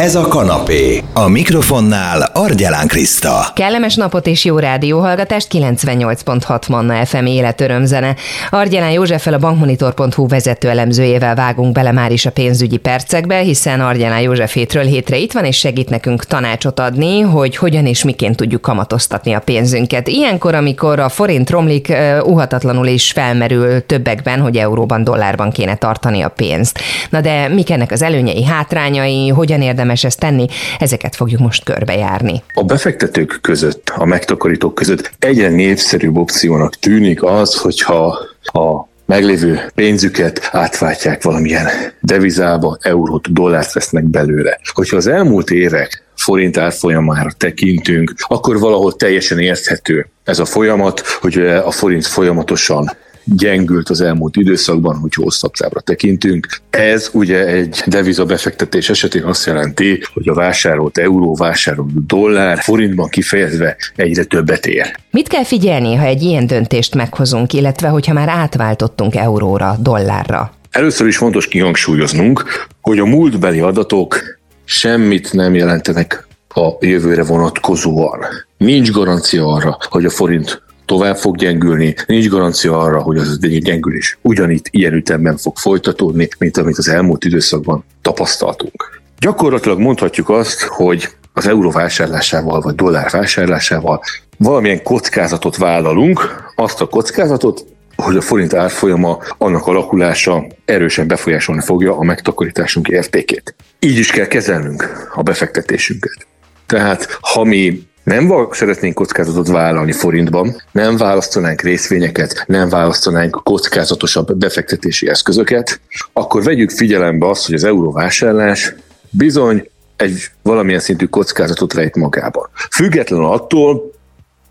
Ez a kanapé. A mikrofonnál Argyelán Kriszta. Kellemes napot és jó rádióhallgatást 98.6 Manna FM életörömzene. Argyelán Józseffel a bankmonitor.hu vezető elemzőjével vágunk bele már is a pénzügyi percekbe, hiszen Argyelán József hétről hétre itt van és segít nekünk tanácsot adni, hogy hogyan és miként tudjuk kamatoztatni a pénzünket. Ilyenkor, amikor a forint romlik, uhatatlanul is felmerül többekben, hogy euróban, dollárban kéne tartani a pénzt. Na de mik ennek az előnyei, hátrányai, hogyan érdemes érdemes ezt tenni, ezeket fogjuk most körbejárni. A befektetők között, a megtakarítók között egyre népszerűbb opciónak tűnik az, hogyha a meglévő pénzüket átváltják valamilyen devizába, eurót, dollárt vesznek belőle. Hogyha az elmúlt évek forint árfolyamára tekintünk, akkor valahol teljesen érthető ez a folyamat, hogy a forint folyamatosan gyengült az elmúlt időszakban, hogy hosszabb távra tekintünk. Ez ugye egy deviza befektetés esetén azt jelenti, hogy a vásárolt euró, vásárolt dollár forintban kifejezve egyre többet ér. Mit kell figyelni, ha egy ilyen döntést meghozunk, illetve hogyha már átváltottunk euróra, dollárra? Először is fontos kihangsúlyoznunk, hogy a múltbeli adatok semmit nem jelentenek a jövőre vonatkozóan. Nincs garancia arra, hogy a forint tovább fog gyengülni, nincs garancia arra, hogy az egy gyengülés ugyanitt ilyen ütemben fog folytatódni, mint amit az elmúlt időszakban tapasztaltunk. Gyakorlatilag mondhatjuk azt, hogy az euró vásárlásával vagy dollár vásárlásával valamilyen kockázatot vállalunk, azt a kockázatot, hogy a forint árfolyama, annak alakulása erősen befolyásolni fogja a megtakarításunk értékét. Így is kell kezelnünk a befektetésünket. Tehát ha mi nem szeretnénk kockázatot vállalni forintban, nem választanánk részvényeket, nem választanánk kockázatosabb befektetési eszközöket, akkor vegyük figyelembe azt, hogy az euróvásárlás bizony egy valamilyen szintű kockázatot rejt magában. Függetlenül attól,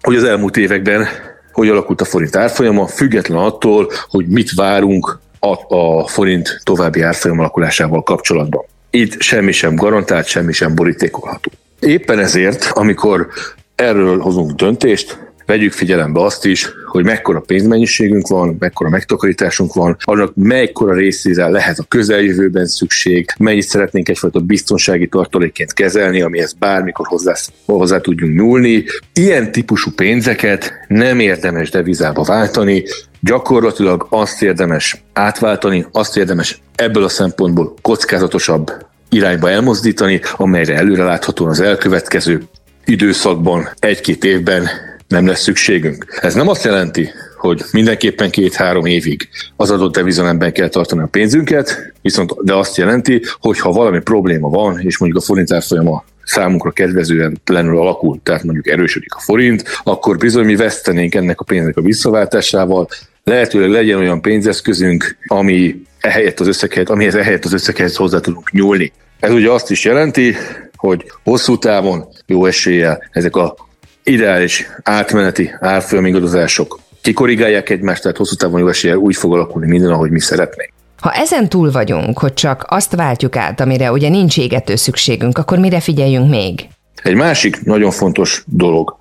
hogy az elmúlt években hogy alakult a forint árfolyama, független attól, hogy mit várunk a, a forint további árfolyam alakulásával kapcsolatban. Itt semmi sem garantált, semmi sem borítékolható. Éppen ezért, amikor erről hozunk döntést, vegyük figyelembe azt is, hogy mekkora pénzmennyiségünk van, mekkora megtakarításunk van, annak mekkora részére lehet a közeljövőben szükség, mennyit szeretnénk egyfajta biztonsági tartalékként kezelni, amihez bármikor hozzá, hozzá tudjunk nyúlni. Ilyen típusú pénzeket nem érdemes devizába váltani, gyakorlatilag azt érdemes átváltani, azt érdemes ebből a szempontból kockázatosabb irányba elmozdítani, amelyre előreláthatóan az elkövetkező időszakban, egy-két évben nem lesz szükségünk. Ez nem azt jelenti, hogy mindenképpen két-három évig az adott devizanemben kell tartani a pénzünket, viszont de azt jelenti, hogy ha valami probléma van, és mondjuk a forint árfolyama számunkra kedvezően lenül alakul, tehát mondjuk erősödik a forint, akkor bizony mi vesztenénk ennek a pénznek a visszaváltásával, lehetőleg legyen olyan pénzeszközünk, ami ehelyett az összeghez, amihez ehelyett az összeghez hozzá tudunk nyúlni. Ez ugye azt is jelenti, hogy hosszú távon jó eséllyel ezek a ideális átmeneti árfolyamigadozások kikorrigálják egymást, tehát hosszú távon jó eséllyel úgy fog alakulni minden, ahogy mi szeretnénk. Ha ezen túl vagyunk, hogy csak azt váltjuk át, amire ugye nincs égető szükségünk, akkor mire figyeljünk még? Egy másik nagyon fontos dolog.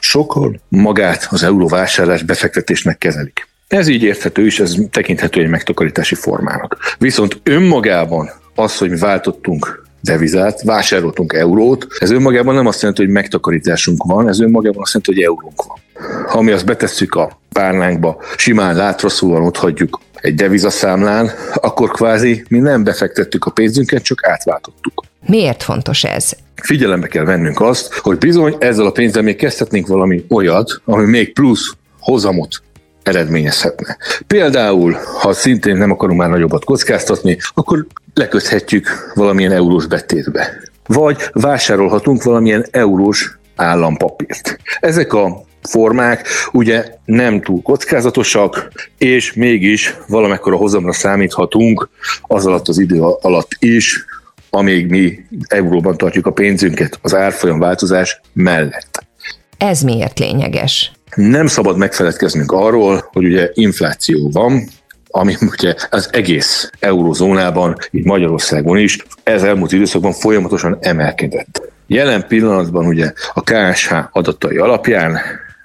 Sokan magát az euróvásárlás befektetésnek kezelik. Ez így érthető is, ez tekinthető egy megtakarítási formának. Viszont önmagában az, hogy mi váltottunk devizát, vásároltunk eurót, ez önmagában nem azt jelenti, hogy megtakarításunk van, ez önmagában azt jelenti, hogy eurónk van. Ha mi azt betesszük a párnánkba, simán látraszóan ott hagyjuk egy devizaszámlán, akkor kvázi mi nem befektettük a pénzünket, csak átváltottuk. Miért fontos ez? Figyelembe kell vennünk azt, hogy bizony ezzel a pénzzel még kezdhetnénk valami olyat, ami még plusz hozamot eredményezhetne. Például, ha szintén nem akarunk már nagyobbat kockáztatni, akkor leköthetjük valamilyen eurós betétbe. Vagy vásárolhatunk valamilyen eurós állampapírt. Ezek a formák ugye nem túl kockázatosak, és mégis valamekkora hozamra számíthatunk az alatt az idő alatt is, amíg mi euróban tartjuk a pénzünket az árfolyam változás mellett. Ez miért lényeges? Nem szabad megfeledkeznünk arról, hogy ugye infláció van, ami ugye az egész eurozónában, így Magyarországon is, ez elmúlt időszakban folyamatosan emelkedett. Jelen pillanatban ugye a KSH adatai alapján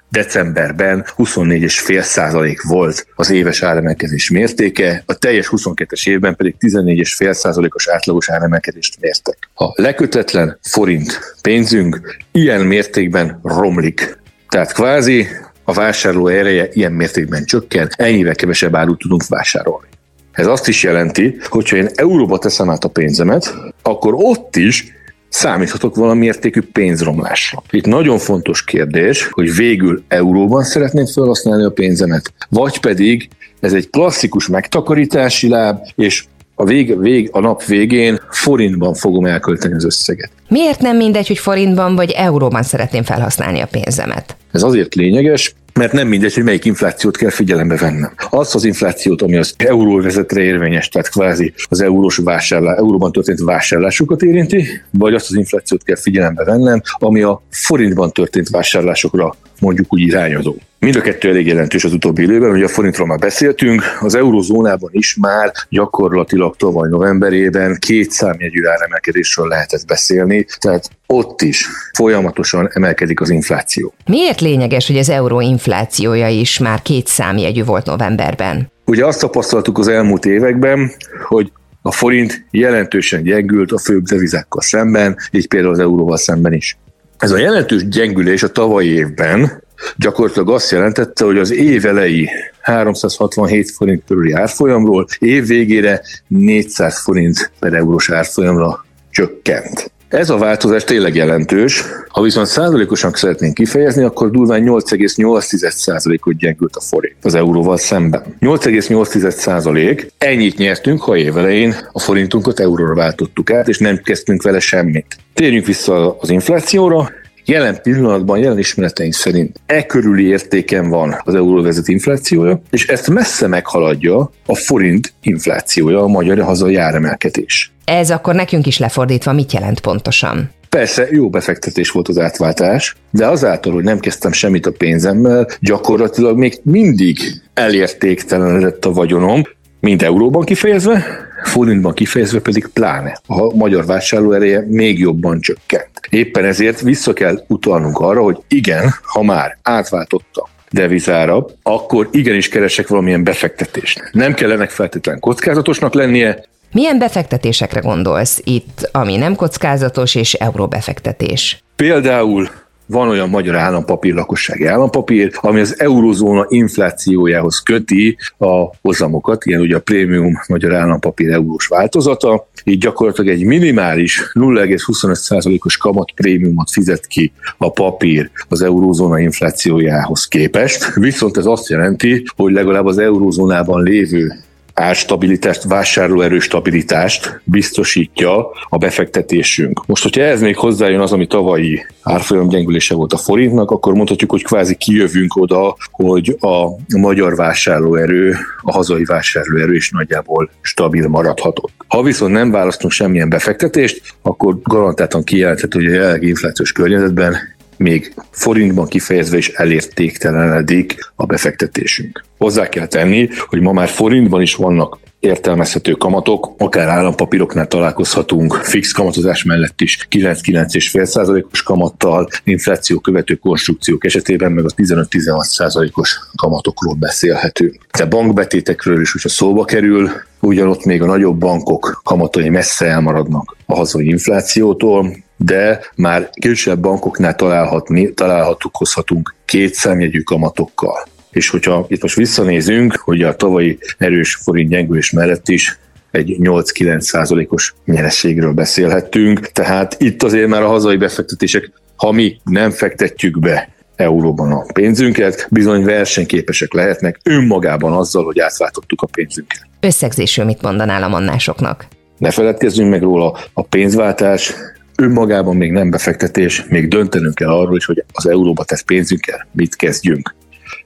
decemberben 24,5 százalék volt az éves áremelkedés mértéke, a teljes 22-es évben pedig 14,5 százalékos átlagos áremelkedést mértek. A lekötetlen forint pénzünk ilyen mértékben romlik. Tehát kvázi a vásárló ereje ilyen mértékben csökken, ennyivel kevesebb árut tudunk vásárolni. Ez azt is jelenti, hogy ha én euróba teszem át a pénzemet, akkor ott is számíthatok valami értékű pénzromlásra. Itt nagyon fontos kérdés, hogy végül euróban szeretném felhasználni a pénzemet, vagy pedig ez egy klasszikus megtakarítási láb, és a, vég, vég, a nap végén forintban fogom elkölteni az összeget. Miért nem mindegy, hogy forintban vagy euróban szeretném felhasználni a pénzemet? Ez azért lényeges, mert nem mindegy, hogy melyik inflációt kell figyelembe vennem. Azt az inflációt, ami az euróvezetre érvényes, tehát kvázi az eurós vásárlás, euróban történt vásárlásokat érinti, vagy azt az inflációt kell figyelembe vennem, ami a forintban történt vásárlásokra mondjuk úgy irányadó. Mind a kettő elég jelentős az utóbbi időben, ugye a forintról már beszéltünk, az eurozónában is már gyakorlatilag tavaly novemberében két számjegyű áremelkedésről lehetett beszélni, tehát ott is folyamatosan emelkedik az infláció. Miért lényeges, hogy az euró inflációja is már két számjegyű volt novemberben? Ugye azt tapasztaltuk az elmúlt években, hogy a forint jelentősen gyengült a főbb devizákkal szemben, így például az euróval szemben is. Ez a jelentős gyengülés a tavalyi évben gyakorlatilag azt jelentette, hogy az év elejé 367 forint körüli árfolyamról év végére 400 forint per eurós árfolyamra csökkent. Ez a változás tényleg jelentős. Ha viszont százalékosan szeretnénk kifejezni, akkor durván 8,8 százalékot gyengült a forint az euróval szemben. 8,8 százalék, ennyit nyertünk, ha évelején a forintunkat euróra váltottuk át, és nem kezdtünk vele semmit. Térjünk vissza az inflációra. Jelen pillanatban, jelen ismereteink szerint e körüli értéken van az euróvezet inflációja, és ezt messze meghaladja a forint inflációja, a magyar hazai áremelkedés. Ez akkor nekünk is lefordítva mit jelent pontosan? Persze jó befektetés volt az átváltás, de azáltal, hogy nem kezdtem semmit a pénzemmel, gyakorlatilag még mindig elértéktelenedett a vagyonom, mind euróban kifejezve, forintban kifejezve pedig pláne. A magyar vásárlóereje még jobban csökkent. Éppen ezért vissza kell utalnunk arra, hogy igen, ha már átváltotta devizára, akkor igenis keresek valamilyen befektetést. Nem kellenek feltétlenül kockázatosnak lennie, milyen befektetésekre gondolsz itt, ami nem kockázatos és euróbefektetés? Például van olyan magyar állampapír, lakossági állampapír, ami az eurozóna inflációjához köti a hozamokat, ilyen ugye a prémium magyar állampapír eurós változata, így gyakorlatilag egy minimális 0,25%-os kamat prémiumot fizet ki a papír az eurózóna inflációjához képest, viszont ez azt jelenti, hogy legalább az eurózónában lévő árstabilitást, vásárlóerő stabilitást biztosítja a befektetésünk. Most, hogyha ez még hozzájön az, ami tavalyi árfolyam gyengülése volt a forintnak, akkor mondhatjuk, hogy kvázi kijövünk oda, hogy a magyar vásárlóerő, a hazai vásárlóerő is nagyjából stabil maradhatott. Ha viszont nem választunk semmilyen befektetést, akkor garantáltan kijelenthető, hogy a jelenlegi inflációs környezetben még forintban kifejezve is elértéktelenedik a befektetésünk. Hozzá kell tenni, hogy ma már forintban is vannak értelmezhető kamatok, akár állampapíroknál találkozhatunk fix kamatozás mellett is 9-9,5%-os kamattal, infláció követő konstrukciók esetében meg a 15-16%-os kamatokról beszélhetünk. De bankbetétekről is, hogyha szóba kerül, ugyanott még a nagyobb bankok kamatai messze elmaradnak a hazai inflációtól, de már kisebb bankoknál találhatni, találhatunk két számjegyű kamatokkal. És hogyha itt most visszanézünk, hogy a tavalyi erős forint gyengülés mellett is egy 8-9 százalékos nyerességről beszélhettünk, tehát itt azért már a hazai befektetések, ha mi nem fektetjük be euróban a pénzünket, bizony versenyképesek lehetnek önmagában azzal, hogy átváltottuk a pénzünket. Összegzésről mit mondanál a mannásoknak? Ne feledkezzünk meg róla, a pénzváltás önmagában még nem befektetés, még döntenünk kell arról is, hogy az euróba tesz pénzünkkel mit kezdjünk.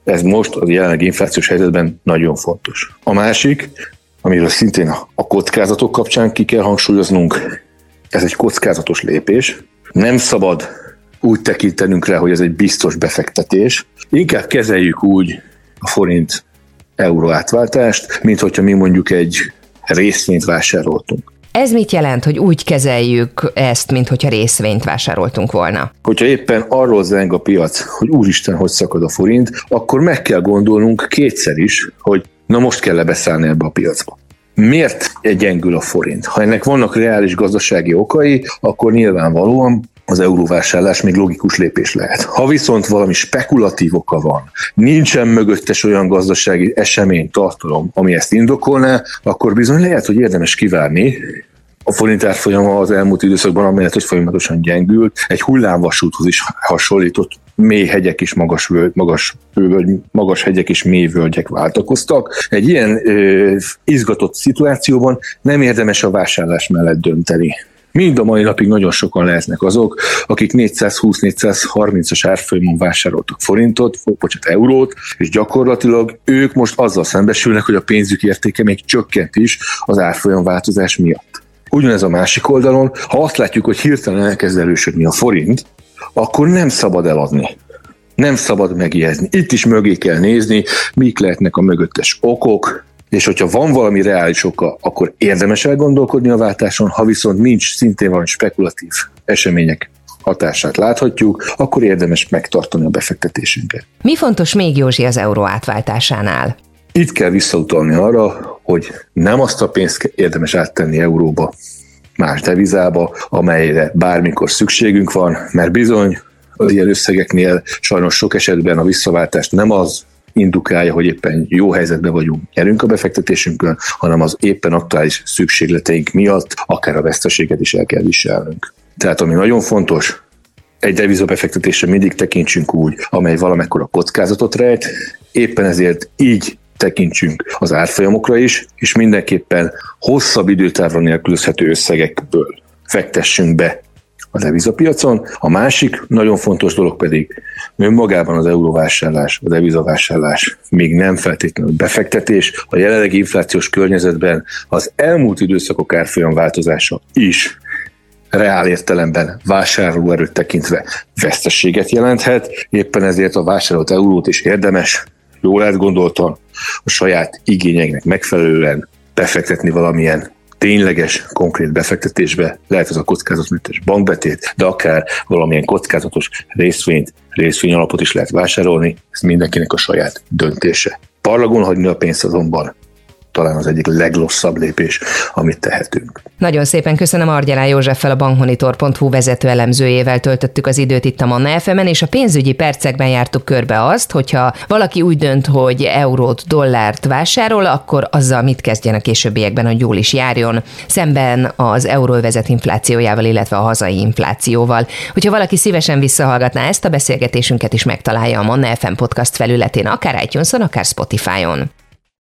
Ez most a jelenlegi inflációs helyzetben nagyon fontos. A másik, amiről szintén a kockázatok kapcsán ki kell hangsúlyoznunk, ez egy kockázatos lépés. Nem szabad úgy tekintenünk rá, hogy ez egy biztos befektetés. Inkább kezeljük úgy a forint euró átváltást, mint hogyha mi mondjuk egy részvényt vásároltunk. Ez mit jelent, hogy úgy kezeljük ezt, mint hogyha részvényt vásároltunk volna? Hogyha éppen arról zeng a piac, hogy úristen, hogy szakad a forint, akkor meg kell gondolnunk kétszer is, hogy na most kell lebeszállni ebbe a piacba. Miért gyengül a forint? Ha ennek vannak reális gazdasági okai, akkor nyilvánvalóan az euróvásárlás még logikus lépés lehet. Ha viszont valami spekulatív oka van, nincsen mögöttes olyan gazdasági esemény, tartalom, ami ezt indokolná, akkor bizony lehet, hogy érdemes kivárni, a forint árfolyama az elmúlt időszakban, amelyet hogy folyamatosan gyengült, egy hullámvasúthoz is hasonlított mély hegyek is magas, völgy, magas, völgy, magas hegyek és mély völgyek váltakoztak. Egy ilyen ö, izgatott szituációban nem érdemes a vásárlás mellett dönteni. Mind a mai napig nagyon sokan lehetnek azok, akik 420-430-as árfolyamon vásároltak forintot, bocsánat, eurót, és gyakorlatilag ők most azzal szembesülnek, hogy a pénzük értéke még csökkent is az árfolyam változás miatt. Ugyanez a másik oldalon, ha azt látjuk, hogy hirtelen elkezd erősödni a forint, akkor nem szabad eladni. Nem szabad megijedni. Itt is mögé kell nézni, mik lehetnek a mögöttes okok, és hogyha van valami reális oka, akkor érdemes elgondolkodni a váltáson, ha viszont nincs szintén valami spekulatív események hatását láthatjuk, akkor érdemes megtartani a befektetésünket. Mi fontos még Józsi az euró átváltásánál? Itt kell visszautalni arra, hogy nem azt a pénzt érdemes áttenni euróba, más devizába, amelyre bármikor szükségünk van, mert bizony az ilyen összegeknél sajnos sok esetben a visszaváltást nem az indukálja, hogy éppen jó helyzetben vagyunk, nyerünk a befektetésünkön, hanem az éppen aktuális szükségleteink miatt akár a veszteséget is el kell viselnünk. Tehát ami nagyon fontos, egy devizabefektetésre mindig tekintsünk úgy, amely valamekkora kockázatot rejt, éppen ezért így tekintsünk az árfolyamokra is, és mindenképpen hosszabb időtávra nélkülözhető összegekből fektessünk be a devizapiacon. A másik nagyon fontos dolog pedig önmagában az euróvásárlás, a devizavásárlás még nem feltétlenül befektetés. A jelenlegi inflációs környezetben az elmúlt időszakok árfolyam változása is reál értelemben vásárlóerőt tekintve vesztességet jelenthet, éppen ezért a vásárolt eurót is érdemes jól átgondoltan, a saját igényeinknek megfelelően befektetni valamilyen tényleges, konkrét befektetésbe, lehet ez a kockázatmentes bankbetét, de akár valamilyen kockázatos részvényt, részvény alapot is lehet vásárolni, ez mindenkinek a saját döntése. Parlagon hagyni a pénzt azonban talán az egyik legrosszabb lépés, amit tehetünk. Nagyon szépen köszönöm Argyalá Józseffel, a bankmonitor.hu vezető elemzőjével töltöttük az időt itt a Manna fm és a pénzügyi percekben jártuk körbe azt, hogyha valaki úgy dönt, hogy eurót, dollárt vásárol, akkor azzal mit kezdjen a későbbiekben, hogy jól is járjon, szemben az euróvezet inflációjával, illetve a hazai inflációval. Hogyha valaki szívesen visszahallgatná ezt a beszélgetésünket is megtalálja a Manna FM podcast felületén, akár itunes akár Spotify-on.